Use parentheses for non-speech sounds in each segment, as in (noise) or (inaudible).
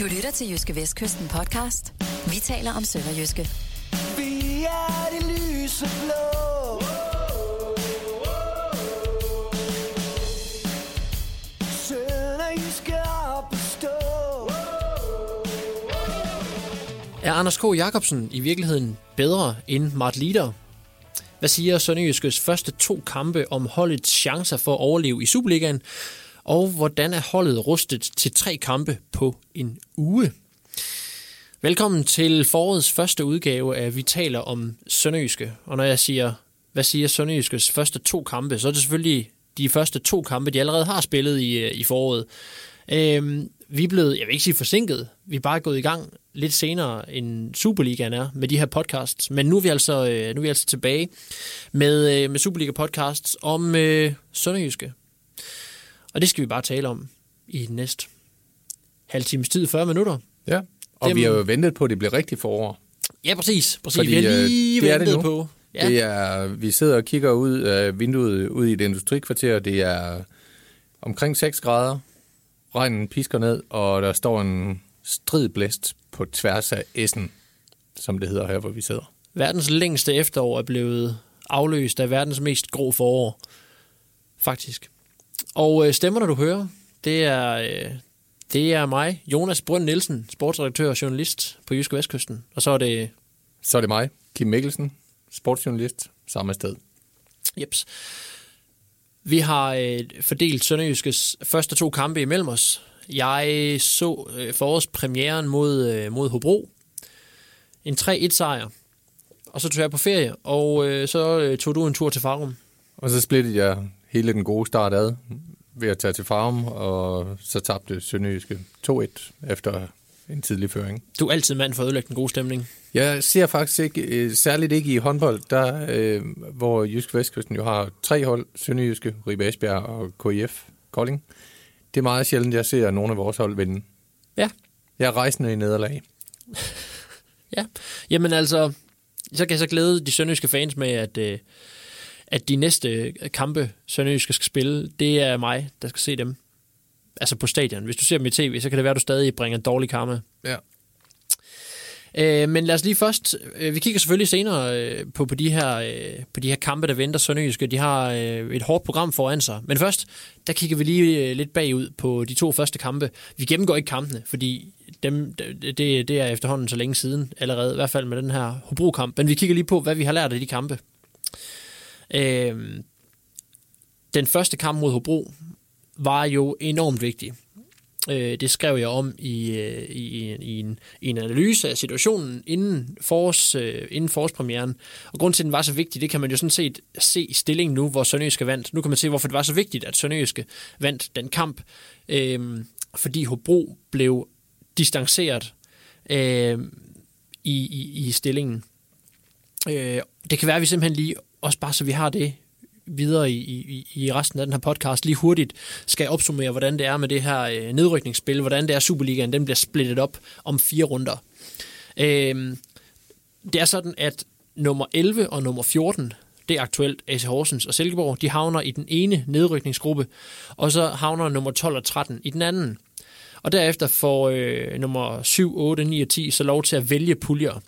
Du lytter til Jyske Vestkysten podcast. Vi taler om Sønderjyske. Vi er det lyse blå. Sønderjyske op at stå. Er Anders K. Jacobsen i virkeligheden bedre end Mart Lieder? Hvad siger Sønderjyskes første to kampe om holdets chancer for at overleve i Superligaen? Og hvordan er holdet rustet til tre kampe på en uge? Velkommen til forårets første udgave af Vi taler om Sønderjyske. Og når jeg siger, hvad siger Sønderjyskes første to kampe, så er det selvfølgelig de første to kampe, de allerede har spillet i, øh, i foråret. Øhm, vi er blevet, jeg vil ikke sige forsinket, vi er bare gået i gang lidt senere end Superligaen er med de her podcasts. Men nu er vi altså, øh, nu er vi altså tilbage med, øh, med Superliga podcasts om øh, Sønderjyske. Og det skal vi bare tale om i den næste halv times tid, 40 minutter. Ja, og Dem- vi har jo ventet på, at det bliver rigtigt forår. Ja, præcis. præcis. Fordi, vi har øh, lige det er det ventet nu. på. Ja. Det er, vi sidder og kigger ud af vinduet ud i et industrikvarter. Det er omkring 6 grader. Regnen pisker ned, og der står en stridblæst på tværs af Essen, som det hedder her, hvor vi sidder. Verdens længste efterår er blevet afløst af verdens mest grå forår. Faktisk. Og øh, stemmerne, du hører, det er, øh, det er mig, Jonas Brønd Nielsen, sportsredaktør og journalist på Jyske Vestkysten. Og så er det Så er det mig, Kim Mikkelsen, sportsjournalist, samme sted. Jeps. Vi har øh, fordelt Sønderjyskes første to kampe imellem os. Jeg så øh, forårspremieren mod, øh, mod Hobro. En 3-1 sejr. Og så tog jeg på ferie, og øh, så øh, tog du en tur til Farum. Og så splittede jeg hele den gode start ad ved at tage til Farum, og så tabte Sønderjyske 2-1 efter en tidlig føring. Du er altid mand for at ødelægge den gode stemning. Jeg ser faktisk ikke, øh, særligt ikke i håndbold, der, øh, hvor Jysk Vestkysten jo har tre hold, Sønderjyske, Ribe Esbjerg og KIF Kolding. Det er meget sjældent, jeg ser nogle af vores hold vinde. Ja. Jeg er rejsende i nederlag. (laughs) Ja. Jamen altså, så kan jeg så glæde de sønderjyske fans med, at, øh, at de næste kampe, sønderjyske skal spille, det er mig, der skal se dem. Altså på stadion. Hvis du ser dem i tv, så kan det være, at du stadig bringer dårlig karma. Ja. Øh, men lad os lige først, øh, vi kigger selvfølgelig senere øh, på, på, de her, øh, på de her kampe, der venter Sønderjyske. De har øh, et hårdt program foran sig. Men først, der kigger vi lige øh, lidt bagud på de to første kampe. Vi gennemgår ikke kampene, fordi dem, det, det er efterhånden så længe siden allerede, i hvert fald med den her Hobro-kamp. Men vi kigger lige på, hvad vi har lært af de kampe. Øh, den første kamp mod Hobro var jo enormt vigtig. Øh, det skrev jeg om i, øh, i, i, en, i en analyse af situationen inden, forårs, øh, inden forårspremieren. Og grund til, at den var så vigtig, det kan man jo sådan set se i stillingen nu, hvor Sønderjyske vandt. Nu kan man se, hvorfor det var så vigtigt, at Sønderjyske vandt den kamp. Øh, fordi Hobro blev distanceret øh, i, i, i stillingen. Øh, det kan være, at vi simpelthen lige, også bare så vi har det videre i, i, i resten af den her podcast, lige hurtigt skal opsummere, hvordan det er med det her øh, nedrykningsspil, hvordan det er Superligaen, den bliver splittet op om fire runder. Øh, det er sådan, at nummer 11 og nummer 14, det er aktuelt AC Horsens og Silkeborg, de havner i den ene nedrykningsgruppe, og så havner nummer 12 og 13 i den anden. Og derefter får øh, nummer 7, 8, 9 og 10 så lov til at vælge puljer.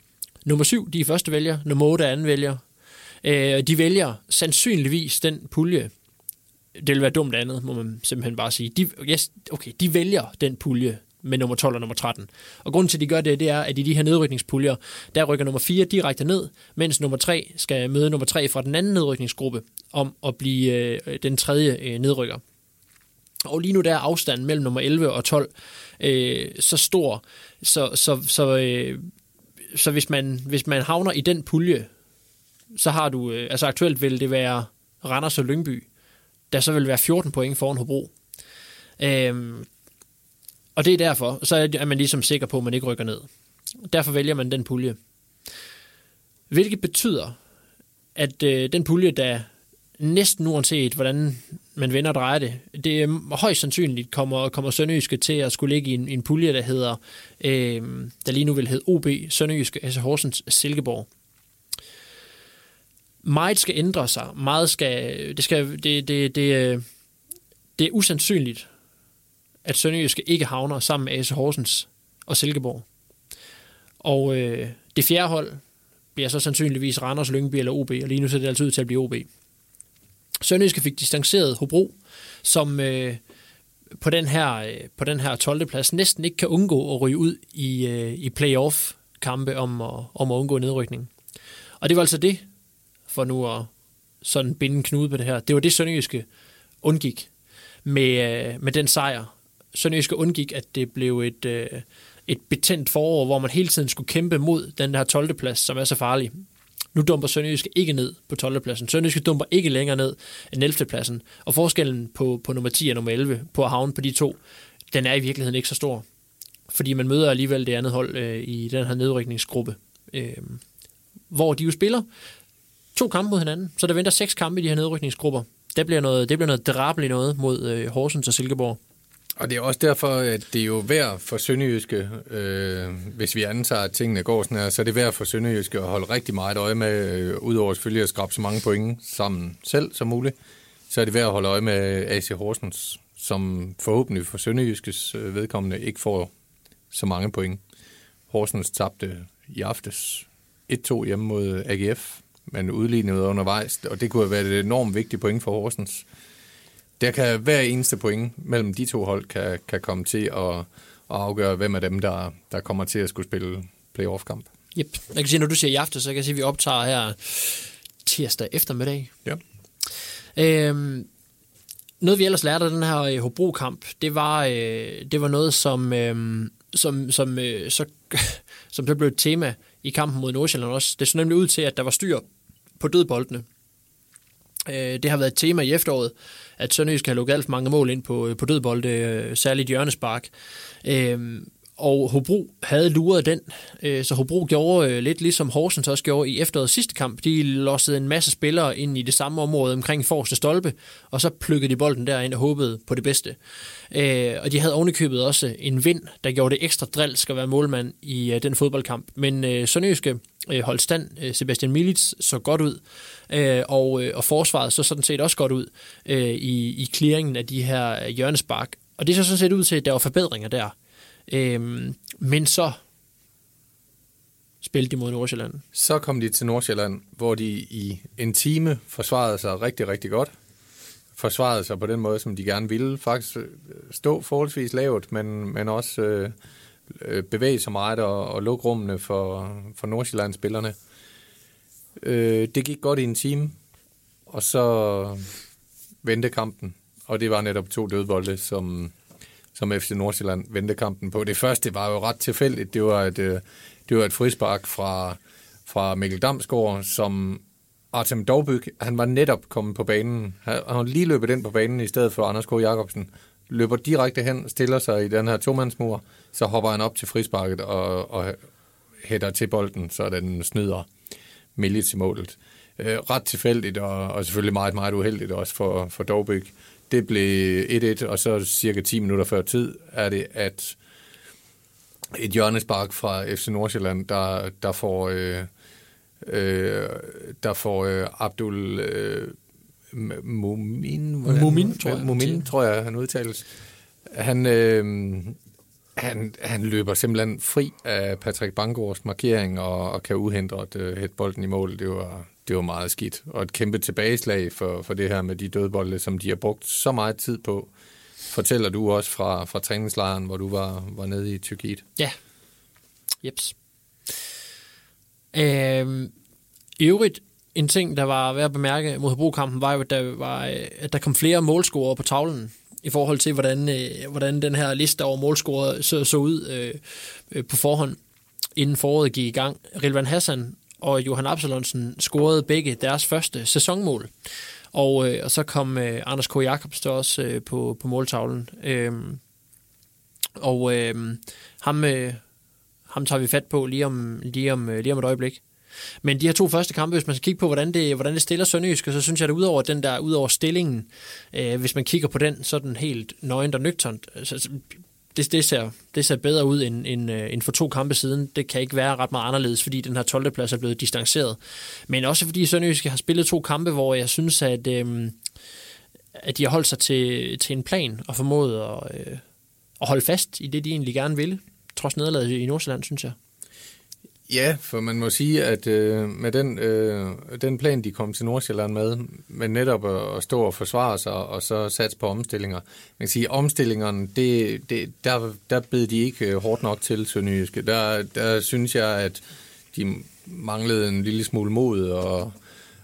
Nummer 7, de er første vælger, nummer 8 er anden vælger. Øh, de vælger sandsynligvis den pulje. Det vil være dumt andet, må man simpelthen bare sige. De, yes, okay, de vælger den pulje med nummer 12 og nummer 13. Og grunden til, at de gør det, det er, at i de her nedrykningspuljer, der rykker nummer 4 direkte ned, mens nummer 3 skal møde nummer 3 fra den anden nedrykningsgruppe om at blive øh, den tredje øh, nedrykker. Og lige nu der er afstanden mellem nummer 11 og 12 øh, så stor, så, så, så, øh, så hvis, man, hvis man havner i den pulje, så har du, øh, altså aktuelt vil det være Randers og Lyngby, der så vil være 14 point foran Hobro. Øhm, og det er derfor, så er man ligesom sikker på, at man ikke rykker ned. Derfor vælger man den pulje. Hvilket betyder, at øh, den pulje, der næsten uanset, hvordan man vender og drejer det, det er højst sandsynligt kommer, kommer Sønderjyske til at skulle ligge i en, en pulje, der hedder, øh, der lige nu vil hedde OB, Sønderjyske, altså Horsens, Silkeborg. Meget skal ændre sig. Meget skal, det, skal, det, det, det, øh, det er usandsynligt, at Sønderjyske ikke havner sammen med AC Horsens og Silkeborg. Og øh, det fjerde hold bliver så sandsynligvis Randers, Lyngby eller OB, og lige nu ser det altid ud til at blive OB. Sønderjyske fik distanceret Hobro, som øh, på, den her, øh, på den her 12. plads næsten ikke kan undgå at ryge ud i, øh, i playoff-kampe om at, om at undgå nedrykning. Og det var altså det, for nu at sådan binde en knude på det her, det var det Sønderjyske undgik med, øh, med den sejr. Sønderjyske undgik, at det blev et, øh, et betændt forår, hvor man hele tiden skulle kæmpe mod den her 12. plads, som er så farlig. Nu dumper Sønderjyske ikke ned på 12. pladsen. Sønderjyske dumper ikke længere ned end 11. pladsen. Og forskellen på, på nummer 10 og nummer 11 på at havne på de to, den er i virkeligheden ikke så stor. Fordi man møder alligevel det andet hold øh, i den her nedrykningsgruppe. Øh, hvor de jo spiller to kampe mod hinanden. Så der venter seks kampe i de her nedrykningsgrupper. Det bliver noget, det bliver noget drabeligt noget mod øh, Horsens og Silkeborg. Og det er også derfor, at det er jo værd for Sønderjyske, øh, hvis vi antager, at tingene går sådan her, så er det værd for Sønderjyske at holde rigtig meget øje med, øh, udover selvfølgelig at skrabe så mange point sammen selv som muligt, så er det værd at holde øje med AC Horsens, som forhåbentlig for Sønderjyskes øh, vedkommende ikke får så mange point. Horsens tabte i aftes 1-2 hjemme mod AGF, men udlignede undervejs, og det kunne have været et enormt vigtigt point for Horsens. Der kan hver eneste point mellem de to hold kan, kan komme til at, at afgøre, hvem af dem, der, der kommer til at skulle spille playoff-kamp. Yep. Jeg kan sige, når du siger i aften, så kan jeg sige, at vi optager her tirsdag eftermiddag. Ja. Øhm, noget vi ellers lærte af den her øh, Hobro-kamp, det var, øh, det var noget, som, øh, som, som, øh, så, (laughs) som så blev et tema i kampen mod Nordsjælland også. Det så nemlig ud til, at der var styr på dødboldene. Øh, det har været et tema i efteråret, at Sønderjysk har lukket alt for mange mål ind på, øh, på dødbolde, øh, særligt hjørnespark. Og Hobro havde luret den, øh, så Hobro gjorde øh, lidt ligesom Horsens også gjorde i efterårets sidste kamp. De lossede en masse spillere ind i det samme område omkring forreste stolpe, og så plukkede de bolden derind og håbede på det bedste. Øh, og de havde ovenikøbet også en vind, der gjorde det ekstra drilsk at være målmand i den fodboldkamp. Men Sønderjyske holdt stand. Sebastian Milic så godt ud, og, og forsvaret så sådan set også godt ud i, i clearingen af de her hjørnespark. Og det så sådan set ud til, at der var forbedringer der. Øhm, men så spillede de mod Nordsjælland. Så kom de til Nordsjælland, hvor de i en time forsvarede sig rigtig, rigtig godt. Forsvarede sig på den måde, som de gerne ville. Faktisk øh, stå forholdsvis lavt, men, men også øh, øh, bevæge sig meget og, og lukke rummene for, for Nordsjælland-spillerne. Øh, det gik godt i en time, og så vendte kampen. Og det var netop to dødbolde, som, som FC Nordsjælland vendte kampen på. Det første var jo ret tilfældigt. Det var et, øh, det var et frispark fra, fra Mikkel Damsgaard, som Artem Dovbyk, han var netop kommet på banen. Han har lige løbet ind på banen i stedet for Anders K. Jacobsen. Løber direkte hen, stiller sig i den her tomandsmur, så hopper han op til frisparket og, og hætter til bolden, så den snyder Milic til målet. Øh, ret tilfældigt og, og selvfølgelig meget, meget uheldigt også for, for Dovbyk. Det blev 1-1, og så cirka 10 minutter før tid er det, at et hjørnespark fra FC Nordsjælland, der, der får, øh, øh, der får øh, Abdul øh, Mumin, Mumin, tror jeg. Mumin, tror jeg, han udtales. Han, øh, han, han løber simpelthen fri af Patrick Bangårds markering og, og kan uhindret øh, hætte bolden i mål. Det var, det var meget skidt. Og et kæmpe tilbageslag for, for det her med de dødbolde, som de har brugt så meget tid på. Fortæller du også fra, fra træningslejren, hvor du var, var nede i Tyrkiet? Ja. Jeps. Øhm, I øvrigt, en ting, der var værd at bemærke mod Hobro-kampen, var jo, at der, var, øh, at der kom flere målscorer på tavlen i forhold til, hvordan, øh, hvordan den her liste over målscorer så, så ud øh, øh på forhånd, inden foråret gik i gang. Rilvan Hassan og Johan Absalonsen scorede begge deres første sæsonmål. Og, øh, og så kom øh, Anders K. Jacobs der også øh, på, på måltavlen. Øh, og øh, ham, øh, ham tager vi fat på lige om, lige om, øh, lige om et øjeblik. Men de her to første kampe, hvis man skal kigge på, hvordan det, hvordan det stiller Sønderjysk, så synes jeg, at udover den der, udover stillingen, øh, hvis man kigger på den sådan helt nøgent og nøgternt, så, det, det, ser, det ser bedre ud end, end, øh, end for to kampe siden. Det kan ikke være ret meget anderledes, fordi den her 12. plads er blevet distanceret. Men også fordi Sønderjyske har spillet to kampe, hvor jeg synes, at, øhm, at de har holdt sig til, til en plan og formået at, øh, at holde fast i det, de egentlig gerne ville. trods nederlaget i Nordsjælland, synes jeg. Ja, for man må sige, at øh, med den, øh, den plan, de kom til Nordsjælland med, med netop at, at stå og forsvare sig, og så satse på omstillinger. Man kan sige, omstillingerne, det, det, der, der bed de ikke øh, hårdt nok til Sønderjyske. Der, der synes jeg, at de manglede en lille smule mod, og,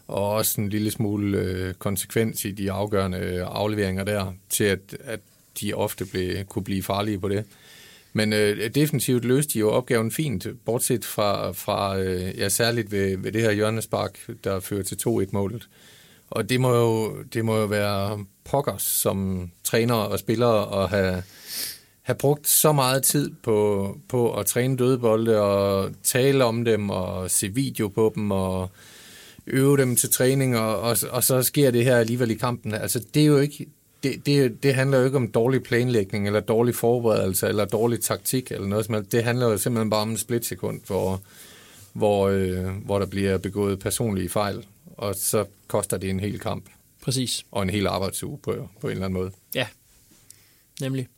og også en lille smule øh, konsekvens i de afgørende øh, afleveringer der, til at, at de ofte blev, kunne blive farlige på det. Men øh, defensivt løste de jo opgaven fint, bortset fra, fra øh, ja, særligt ved, ved det her hjørnespark, der fører til 2-1-målet. Og det må, jo, det må jo være pokkers som træner og spillere at have, have brugt så meget tid på, på at træne dødebolde og tale om dem og se video på dem og øve dem til træning, og, og, og så sker det her alligevel i kampen. Altså, det er jo ikke, det, det, det handler jo ikke om dårlig planlægning, eller dårlig forberedelse, eller dårlig taktik, eller noget som helst. Det handler jo simpelthen bare om en splitsekund, hvor, hvor, øh, hvor der bliver begået personlige fejl, og så koster det en hel kamp. Præcis. Og en hel arbejdsuge på, på en eller anden måde. Ja, nemlig.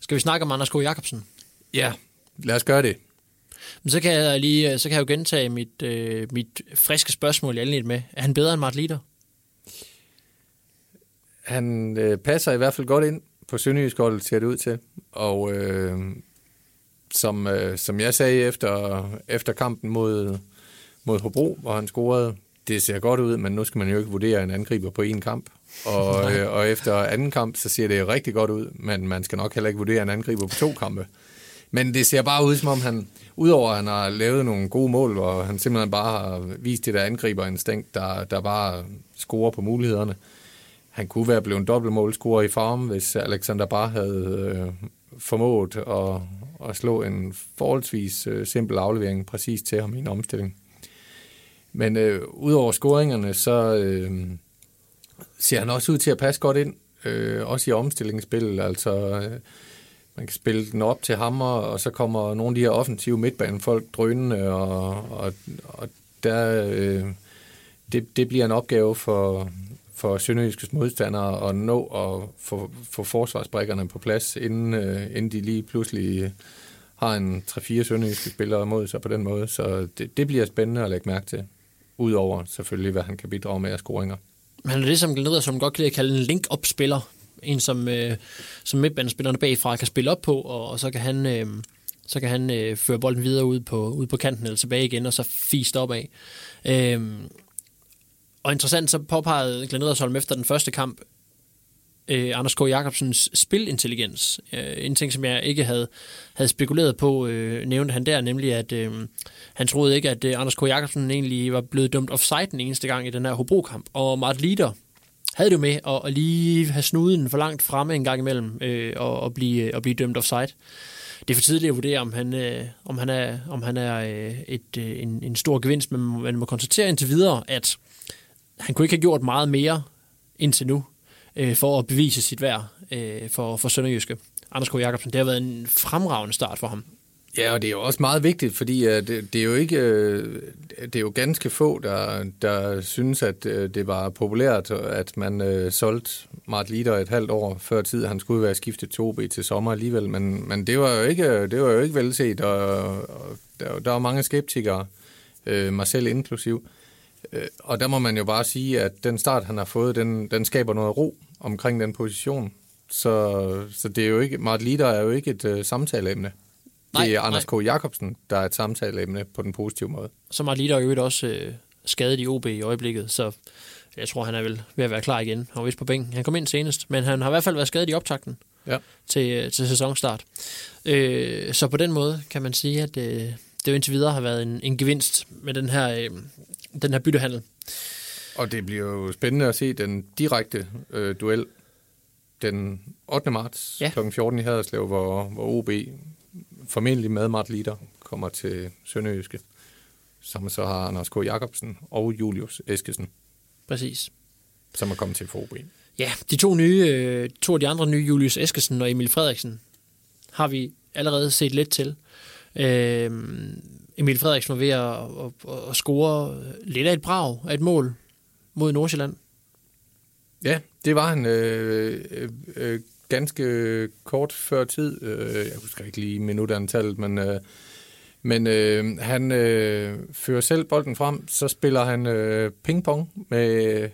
Skal vi snakke om Anders K. Jacobsen? Ja, lad os gøre det. Men så kan jeg lige så kan jeg jo gentage mit, øh, mit friske spørgsmål, jeg lidt med. Er han bedre end Mart Lider? Han øh, passer i hvert fald godt ind på Sønderjyskholdet, ser det ud til. Og øh, som, øh, som jeg sagde efter, efter kampen mod, mod Hobro, hvor han scorede, det ser godt ud, men nu skal man jo ikke vurdere en angriber på én kamp. Og, (laughs) øh, og efter anden kamp, så ser det rigtig godt ud, men man skal nok heller ikke vurdere en angriber på to kampe. Men det ser bare ud, som om han, udover at han har lavet nogle gode mål, hvor han simpelthen bare har vist det der angriberinstinkt, der, der bare scorer på mulighederne, han kunne være blevet en dobbeltmålscorer i farm, hvis Alexander bare havde øh, formået at, at slå en forholdsvis øh, simpel aflevering præcis til ham i en omstilling. Men øh, udover scoringerne, så øh, ser han også ud til at passe godt ind, øh, også i omstillingsspil. Altså, øh, man kan spille den op til ham, og så kommer nogle af de her offensive midtbanefolk drønende, og, og, og der, øh, det, det bliver en opgave for, for Sønderjyskes modstandere at nå at få, få forsvarsbrækkerne på plads, inden, øh, inden de lige pludselig øh, har en 3-4 sønderjyske spillere mod sig på den måde. Så det, det bliver spændende at lægge mærke til. Udover selvfølgelig, hvad han kan bidrage med af scoringer. Han er ligesom det, som Glenn som godt kan kalde en link-up-spiller. En, som, øh, som midtbanespillerne bagfra kan spille op på, og, og så kan han, øh, så kan han øh, føre bolden videre ud på, ud på kanten eller tilbage igen, og så fist af. Øh, og interessant, så påpegede Glenn Edersholm efter den første kamp, øh, Anders K. Jacobsens spilintelligens. Øh, en ting, som jeg ikke havde, havde spekuleret på, øh, nævnte han der, nemlig at øh, han troede ikke, at øh, Anders K. Jacobsen egentlig var blevet dømt offside den eneste gang i den her Hobro-kamp. Og Mart Lider havde det jo med at, at lige have snuden for langt fremme en gang imellem øh, og, og, blive, øh, og blive dømt offside. Det er for tidligt at vurdere, om han, øh, om han er, om han er øh, et, øh, en, en stor gevinst, men man må konstatere indtil videre, at han kunne ikke have gjort meget mere indtil nu, øh, for at bevise sit værd øh, for, for Sønderjyske. Anders K. Jacobsen, det har været en fremragende start for ham. Ja, og det er jo også meget vigtigt, fordi uh, det, det er jo ikke uh, det er jo ganske få, der, der synes, at uh, det var populært, at man uh, solgte Mart Lider et halvt år før tid. Han skulle være skiftet til OB til sommer alligevel, men, men det, var jo ikke, det var jo ikke velset, og, og der, der var mange skeptikere, uh, mig selv inklusiv. Uh, og der må man jo bare sige, at den start, han har fået, den, den skaber noget ro omkring den position. Så, så det er jo ikke, Mart Lider er jo ikke et uh, samtaleemne. Nej, det er Anders nej. K. Jacobsen, der er et samtaleemne på den positive måde. Så Mart Lider er jo også uh, skadet i OB i øjeblikket, så jeg tror, han er vel ved at være klar igen. Han var vist på bænken. Han kom ind senest, men han har i hvert fald været skadet i optakten ja. til, til sæsonstart. Uh, så på den måde kan man sige, at uh, det jo indtil videre har været en, en gevinst med den her uh, den her byttehandel. Og det bliver jo spændende at se den direkte øh, duel den 8. marts ja. kl. 14 i Haderslev, hvor, hvor OB formentlig med Mart Lider kommer til Sønderjyske, som så har Anders K. Jacobsen og Julius Eskesen. Præcis. Som er kommet til for OB. Ja, de to nye, øh, to af de andre nye, Julius Eskesen og Emil Frederiksen, har vi allerede set lidt til. Øh, Emil Frederiksen var ved at, at, at score lidt af et brag af et mål mod Nordsjælland. Ja, det var han øh, øh, øh ganske kort før tid. Øh, jeg husker ikke lige minutantallet, men, øh, men øh, han øh, fører selv bolden frem. Så spiller han øh, pingpong med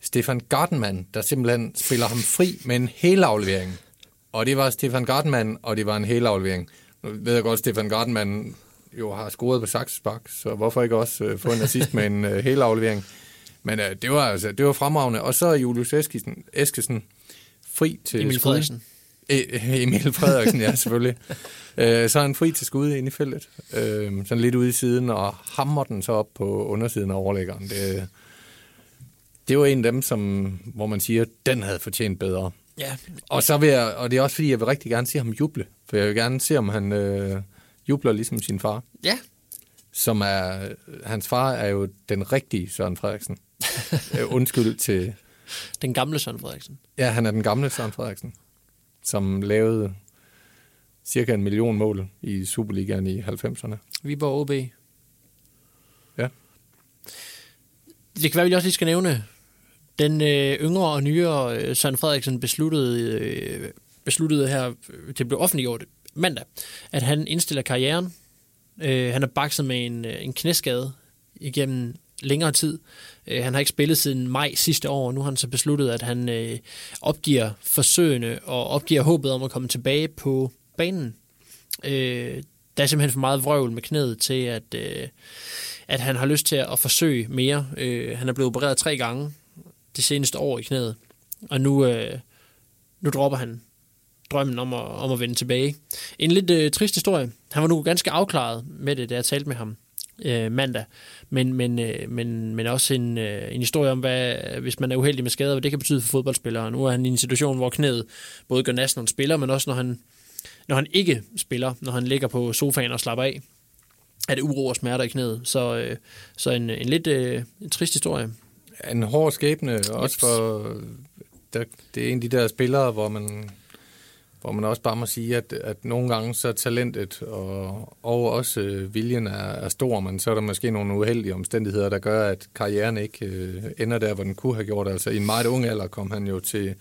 Stefan Gardenman, der simpelthen spiller ham fri med en helaflevering. Og det var Stefan Gardenman, og det var en helaflevering. Nu ved jeg godt, Stefan Gardenman jo har scoret på saksespark, så hvorfor ikke også øh, få en assist med en øh, helaflevering? Men øh, det var altså det var fremragende. Og så er Julius Eskesen, Eskesen fri til Emil skud. Frederiksen. E- (laughs) Emil Frederiksen, ja, selvfølgelig. (laughs) Øh, så er han fri til skud ind i feltet. Øh, sådan lidt ude i siden, og hammer den så op på undersiden af overlæggeren. Det, det var en af dem, som, hvor man siger, den havde fortjent bedre. Ja, Og, så vil jeg, og det er også fordi, jeg vil rigtig gerne se ham juble. For jeg vil gerne se, om han øh, jubler ligesom sin far. ja. Som er, hans far er jo den rigtige Søren Frederiksen. (laughs) øh, undskyld til, den gamle Søren Frederiksen. ja, han er den gamle Søren Frederiksen, som lavede cirka en million mål i Superligaen i 90'erne. Viborg OB. Ja. Det kan være, vi også lige skal nævne, den øh, yngre og nyere øh, Søren Frederiksen besluttede, øh, besluttede her, øh, det blev offentliggjort mandag, at han indstiller karrieren. Øh, han har bakset med en, øh, en knæskade igennem længere tid. Øh, han har ikke spillet siden maj sidste år, og nu har han så besluttet, at han øh, opgiver forsøgene og opgiver håbet om at komme tilbage på banen. Øh, der er simpelthen for meget vrøvl med knæet til, at, øh, at han har lyst til at forsøge mere. Øh, han er blevet opereret tre gange det seneste år i knæet, og nu, øh, nu dropper han drømmen om at, om at vende tilbage. En lidt øh, trist historie. Han var nu ganske afklaret med det, da jeg talte med ham øh, mandag, men, men, øh, men, men også en, øh, en historie om, hvad, hvis man er uheldig med skader, hvad det kan betyde for fodboldspillere. Nu er han i en situation, hvor knæet både gør nas, når han spiller, men også når han, når han ikke spiller, når han ligger på sofaen og slapper af, er det uro og smerter i knæet. Så, øh, så en, en lidt øh, en trist historie. En hård skæbne, også for... Der, det er en af de der spillere, hvor man, hvor man også bare må sige, at, at nogle gange så er talentet og, og også øh, viljen er, er stor, men så er der måske nogle uheldige omstændigheder, der gør, at karrieren ikke øh, ender der, hvor den kunne have gjort. Altså i en meget ung alder kom han jo til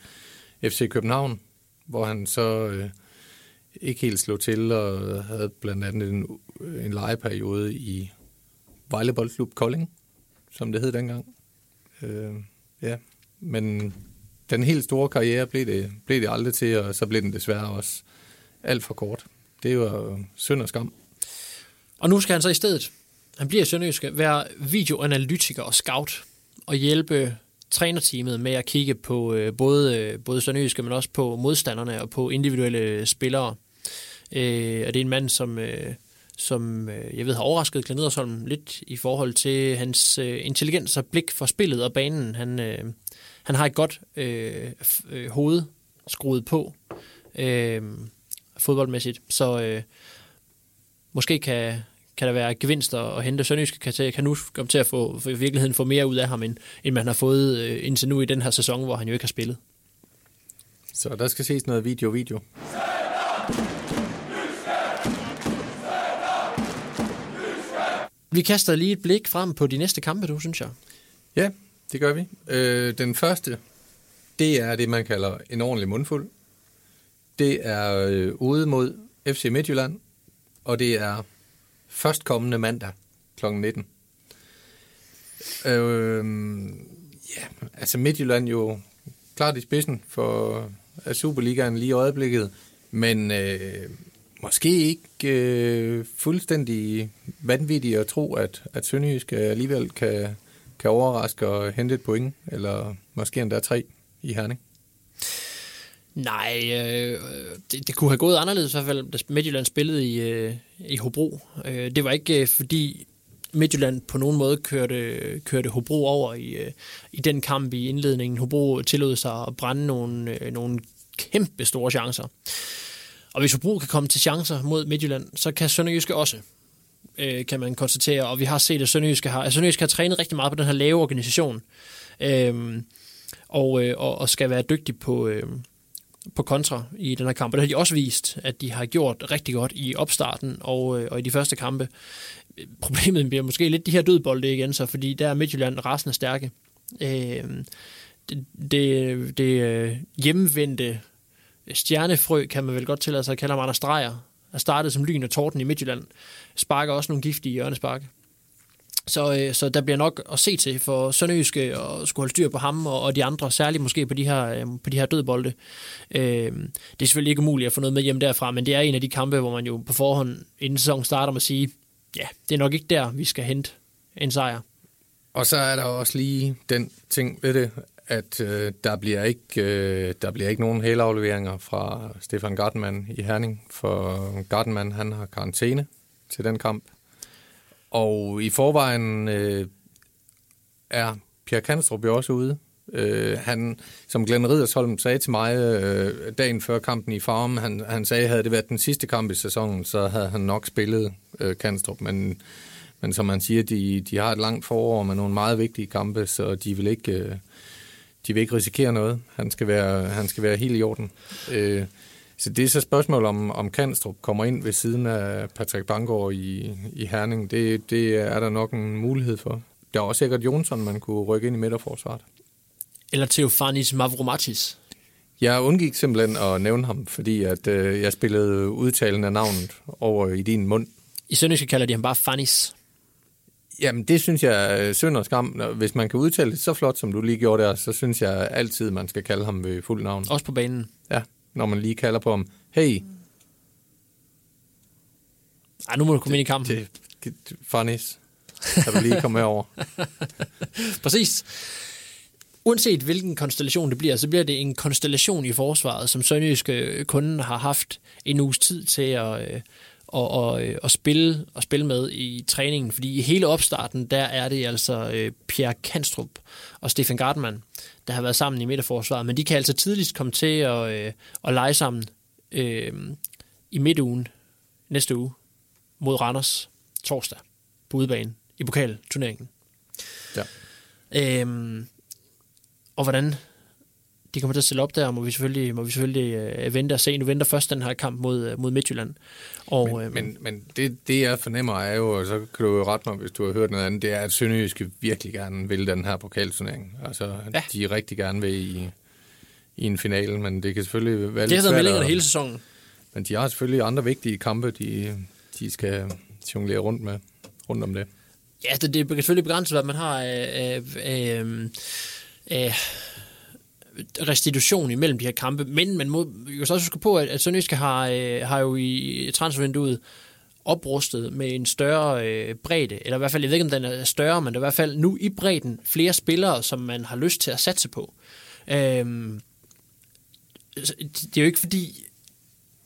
FC København, hvor han så øh, ikke helt slog til og havde blandt andet en, en legeperiode i Vejle Boldklub Kolding, som det hed dengang. Øh, ja, men den helt store karriere blev det, blev det aldrig til, og så blev den desværre også alt for kort. Det var synd og skam. Og nu skal han så i stedet, han bliver i Sønderjyske, være videoanalytiker og scout og hjælpe trænerteamet med at kigge på øh, både, øh, både Sønderjyske, men også på modstanderne og på individuelle spillere. Øh, og det er en mand, som, øh, som øh, jeg ved har overrasket Glenn Edersholm lidt i forhold til hans øh, intelligens og blik for spillet og banen. Han, øh, han har et godt øh, f- øh, hoved skruet på øh, fodboldmæssigt, så øh, måske kan, kan der være gevinster at hente. Sønderjyske kan, til, kan nu komme til at få, for i virkeligheden få mere ud af ham, end, end man har fået øh, indtil nu i den her sæson, hvor han jo ikke har spillet. Så der skal ses noget video-video. Vi kaster lige et blik frem på de næste kampe, du synes jeg. Ja, det gør vi. Øh, den første, det er det, man kalder en ordentlig mundfuld. Det er øh, ude mod FC Midtjylland, og det er førstkommende mandag kl. 19. Øh, ja, altså Midtjylland jo klart i spidsen for Superligaen lige i øjeblikket, men øh, måske ikke øh, fuldstændig vanvittigt at tro, at, at Sønderjysk alligevel kan, kan overraske og hente et point, eller måske endda tre i Herning. Nej, øh, det, det kunne have gået anderledes i hvert fald, da Midtjylland spillede i, øh, i Hobro. Øh, det var ikke øh, fordi Midtjylland på nogen måde kørte, kørte Hobro over i, øh, i den kamp i indledningen. Hobro tillod sig at brænde nogle, øh, nogle kæmpe store chancer. Og hvis Hobro kan komme til chancer mod Midtjylland, så kan Sønderjyske også, øh, kan man konstatere. Og vi har set, at Sønderjyske har, at Sønderjyske har trænet rigtig meget på den her lave organisation. Øh, og, øh, og, og skal være dygtig på, øh, på kontra i den her kamp. Og det har de også vist, at de har gjort rigtig godt i opstarten og, øh, og i de første kampe. Problemet bliver måske lidt de her dødbolde igen, så fordi der er Midtjylland rasende stærke. Øh, det, det, det øh, hjemvendte stjernefrø, kan man vel godt tillade sig at kalde ham Anders Drejer, er startet som lyn og torden i Midtjylland, sparker også nogle giftige hjørnespark. Så, øh, så der bliver nok at se til for Sønderjyske og skulle holde styr på ham og, og de andre, særligt måske på de her, øh, på de her dødbolde. Øh, det er selvfølgelig ikke umuligt at få noget med hjem derfra, men det er en af de kampe, hvor man jo på forhånd inden sæsonen starter med at sige, ja, det er nok ikke der, vi skal hente en sejr. Og så er der også lige den ting ved det, at øh, der, bliver ikke, øh, der bliver ikke nogen helafleveringer fra Stefan Gartenmann i Herning, for Gartenmann han har karantæne til den kamp. Og i forvejen øh, er Pierre Kanstrup jo også ude. Øh, han, som Glenn Riddersholm sagde til mig øh, dagen før kampen i Farm, han, han sagde, at havde det været den sidste kamp i sæsonen, så havde han nok spillet øh, Kanstrup. Men, men som man siger, de, de har et langt forår med nogle meget vigtige kampe, så de vil ikke, øh, de vil ikke risikere noget. Han skal være, han skal være helt i orden. Øh, så det er så et spørgsmål om, om Kanstrup kommer ind ved siden af Patrick Bangor i, i Herning. Det, det er der nok en mulighed for. Der er også sikkert Jonsson, man kunne rykke ind i midterforsvaret. Eller Teofanis Mavromatis. Jeg undgik simpelthen at nævne ham, fordi at, øh, jeg spillede udtalen af navnet over i din mund. I Sønderjyske kalder de ham bare Fanis. Jamen, det synes jeg er synd og skam. Hvis man kan udtale det så flot, som du lige gjorde der, så synes jeg altid, man skal kalde ham ved fuld navn. Også på banen. Ja, når man lige kalder på ham. Hey, Ej, nu må du komme ind i kampen. det, det Fanis. Jeg vil lige komme herover. (laughs) Præcis. Uanset hvilken konstellation det bliver, så bliver det en konstellation i forsvaret, som Sønderjyske kunden har haft en uges tid til at, øh, og, og, øh, at spille, og spille med i træningen. Fordi i hele opstarten, der er det altså øh, Pierre Kanstrup og Stefan Gartmann, der har været sammen i midterforsvaret. Men de kan altså tidligst komme til at, øh, at lege sammen øh, i midtugen næste uge mod Randers torsdag på udebane i pokalturneringen. Ja. Øhm, og hvordan de kommer til at stille op der, må vi selvfølgelig, må vi selvfølgelig øh, vente og se. Nu venter først den her kamp mod, øh, mod Midtjylland. Og, Men, øh, men, men det, det, jeg fornemmer, er jo, og så kan du jo rette mig, hvis du har hørt noget andet, det er, at Sønderjyske virkelig gerne vil den her pokalturnering. Altså, Ja. de er rigtig gerne vil i, i en finale, men det kan selvfølgelig være det har lidt været svært. meldingerne at- hele sæsonen. Men de har selvfølgelig andre vigtige kampe, de, de skal jonglere rundt med, rundt om det. Ja, det, det er selvfølgelig begrænset, hvad man har af, af, af, af restitution imellem de her kampe, men man må jo så også huske på, at, at Sønderjyske har, øh, har jo i transfervinduet oprustet med en større øh, bredde, eller i hvert fald, jeg ved ikke, om den er større, men der er i hvert fald nu i bredden flere spillere, som man har lyst til at satse på. Øhm, det er jo ikke fordi,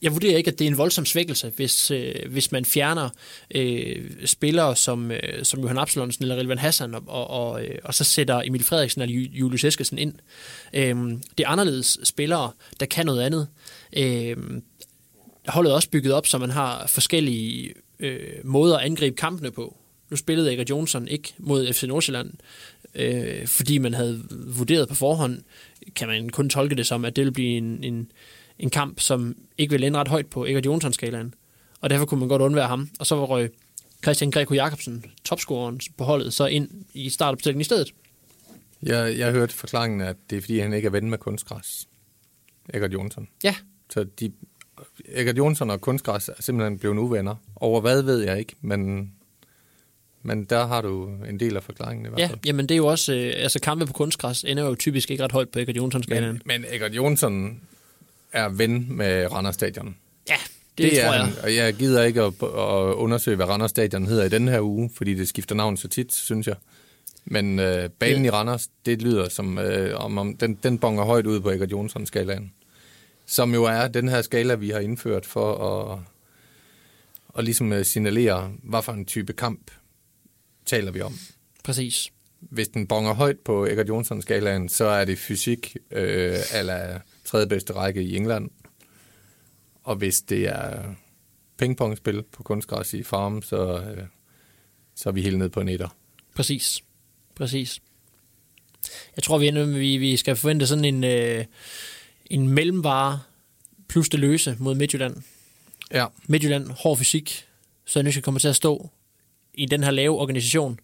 jeg vurderer ikke, at det er en voldsom svækkelse, hvis, øh, hvis man fjerner øh, spillere som, øh, som Johan Absalonsen eller Rilvan Hassan, og, og, og, øh, og så sætter Emil Frederiksen eller Julius Eskesen ind. Øh, det er anderledes spillere, der kan noget andet. Øh, holdet er også bygget op, så man har forskellige øh, måder at angribe kampene på. Nu spillede Erik Johnson ikke mod FC Nordsjælland, øh, fordi man havde vurderet på forhånd, kan man kun tolke det som, at det ville blive en, en, en kamp, som ikke vil ende ret højt på Erik Jonsson-skalaen. Og derfor kunne man godt undvære ham. Og så røg Christian Greco Jacobsen, topscoreren på holdet, så ind i startopstillingen i stedet. Jeg, jeg hørte forklaringen, at det er, fordi han ikke er ven med kunstgræs. Egert Jonsson. Ja, Så de, Egert Jonsson og kunstgræs er simpelthen blevet uvenner. Over hvad ved jeg ikke, men, men der har du en del af forklaringen i hvert ja fald. jamen det er jo også, øh, altså kampe på kunstgræs ender jo typisk ikke ret højt på Erik Jonsson-skalaen. Men, men Egert Jonsson er ven med Randers Stadion. Ja, det, det er tror jeg. Og jeg gider ikke at, at undersøge, hvad Randers Stadion hedder i den her uge, fordi det skifter navn så tit, synes jeg. Men øh, banen Ja. i Randers, det lyder som, øh, om, om den, den bonger højt ud på Egert Jonsson-skalaen. Som jo er den her skala, vi har indført for at, at ligesom øh, signalere, hvad for en type kamp taler vi om. Præcis. Hvis den bonger højt på Egert Jonsson-skalaen, så er det fysik øh, eller tredje bedste række i England. Og hvis det er pingpongspil på kunstgræs i farm, så, øh, så er vi helt ned på en etter. Præcis. Præcis. Jeg tror, vi, ender, vi, vi skal forvente sådan en, øh, en mellemvare plus det løse mod Midtjylland. Ja, Midtjylland, hård fysik. Sønderjyske kommer til at stå i den her lave organisation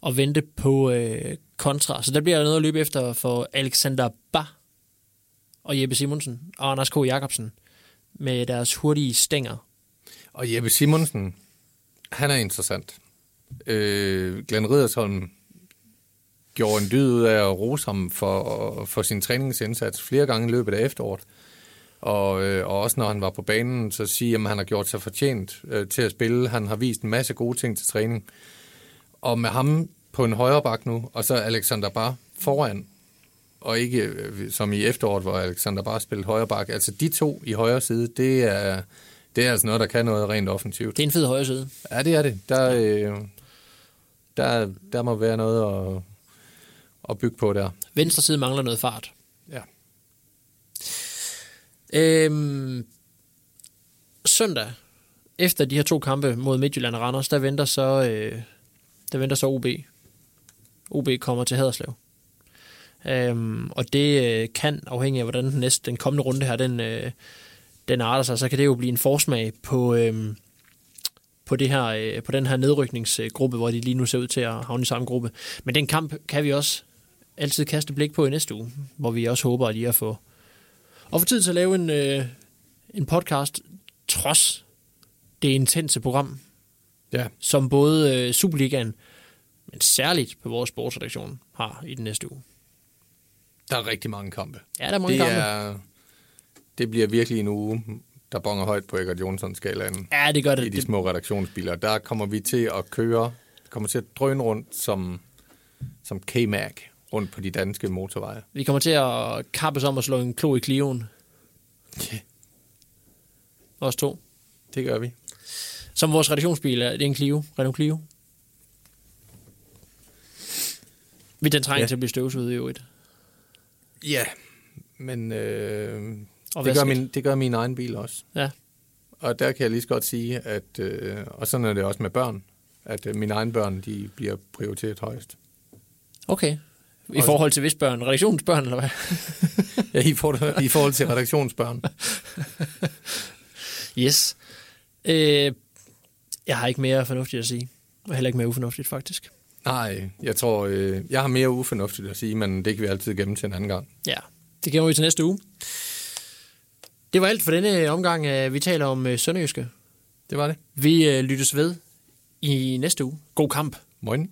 og vente på øh, kontra. Så der bliver noget at løbe efter for Alexander Ba og Jeppe Simonsen og Anders K. Jacobsen med deres hurtige stænger. Og Jeppe Simonsen, han er interessant. Øh, Glenn Riddersholm gjorde en dyd ud af at rose ham for, for sin træningsindsats flere gange i løbet af efteråret. Og, øh, og også når han var på banen, så sige, at han har gjort sig fortjent øh, til at spille. Han har vist en masse gode ting til træning. Og med ham på en højre bak nu, og så Alexander Bar foran, og ikke øh, som i efteråret, hvor Alexander Bar spillede højre bak. Altså de to i højre side, det er, det er altså noget, der kan noget rent offensivt. Det er en fed højre side. Ja, det er det. Der, øh, der, der må være noget at, at bygge på der. Venstre side mangler noget fart. Ja. Øhm, søndag, efter de her to kampe mod Midtjylland og Randers, der venter så, øh, der venter så OB. OB kommer til Haderslev. Øhm, og det øh, kan, afhængig af hvordan den, næste, den kommende runde her, den, øh, den arter sig, så kan det jo blive en forsmag på, øh, på, det her, øh, på den her nedrykningsgruppe, hvor de lige nu ser ud til at havne i samme gruppe. Men den kamp kan vi også altid kaste blik på i næste uge, hvor vi også håber at lige at få, og få tid til at lave en, øh, en podcast, trods det intense program, Ja. som både øh, Superligaen, men særligt på vores sportsredaktion, har i den næste uge. Der er rigtig mange kampe. Ja, der er mange det, kampe. er, det bliver virkelig en uge, der bonger højt på Egert Jonsson-skalaen Ja, det gør i det. de det små redaktionsbiler. Der kommer vi til at køre, kommer til at drøne rundt som, som K-Mac rundt på de danske motorveje. vi kommer til at kappes om at slå en klo i Clioen. Ja. Os to. Det gør vi. Som vores redaktionsbil er, det er en Clio. Renault Clio. Vi den trænger ja. til at blive støvsuget i øvrigt. Ja, men øh, Og det, gør min, det gør min egen bil også. Ja. Og der kan jeg lige så godt sige, at, øh, og sådan er det også med børn, at øh, mine egne børn, de bliver prioriteret højst. Okay. I Og- forhold til hvis børn? Redaktionsbørn, eller hvad? (laughs) Ja, i forhold, i forhold til redaktionsbørn. (laughs) Yes. Øh, jeg har ikke mere fornuftigt at sige. Og heller ikke mere ufornuftigt, faktisk. Nej, jeg tror, øh, jeg har mere ufornuftigt at sige, men det kan vi altid gemme til en anden gang. Ja, det gemmer vi til næste uge. Det var alt for denne omgang. øh, Vi taler om øh, Sønderjyske. Det var det. Vi øh, lyttes ved i næste uge. God kamp. Moin.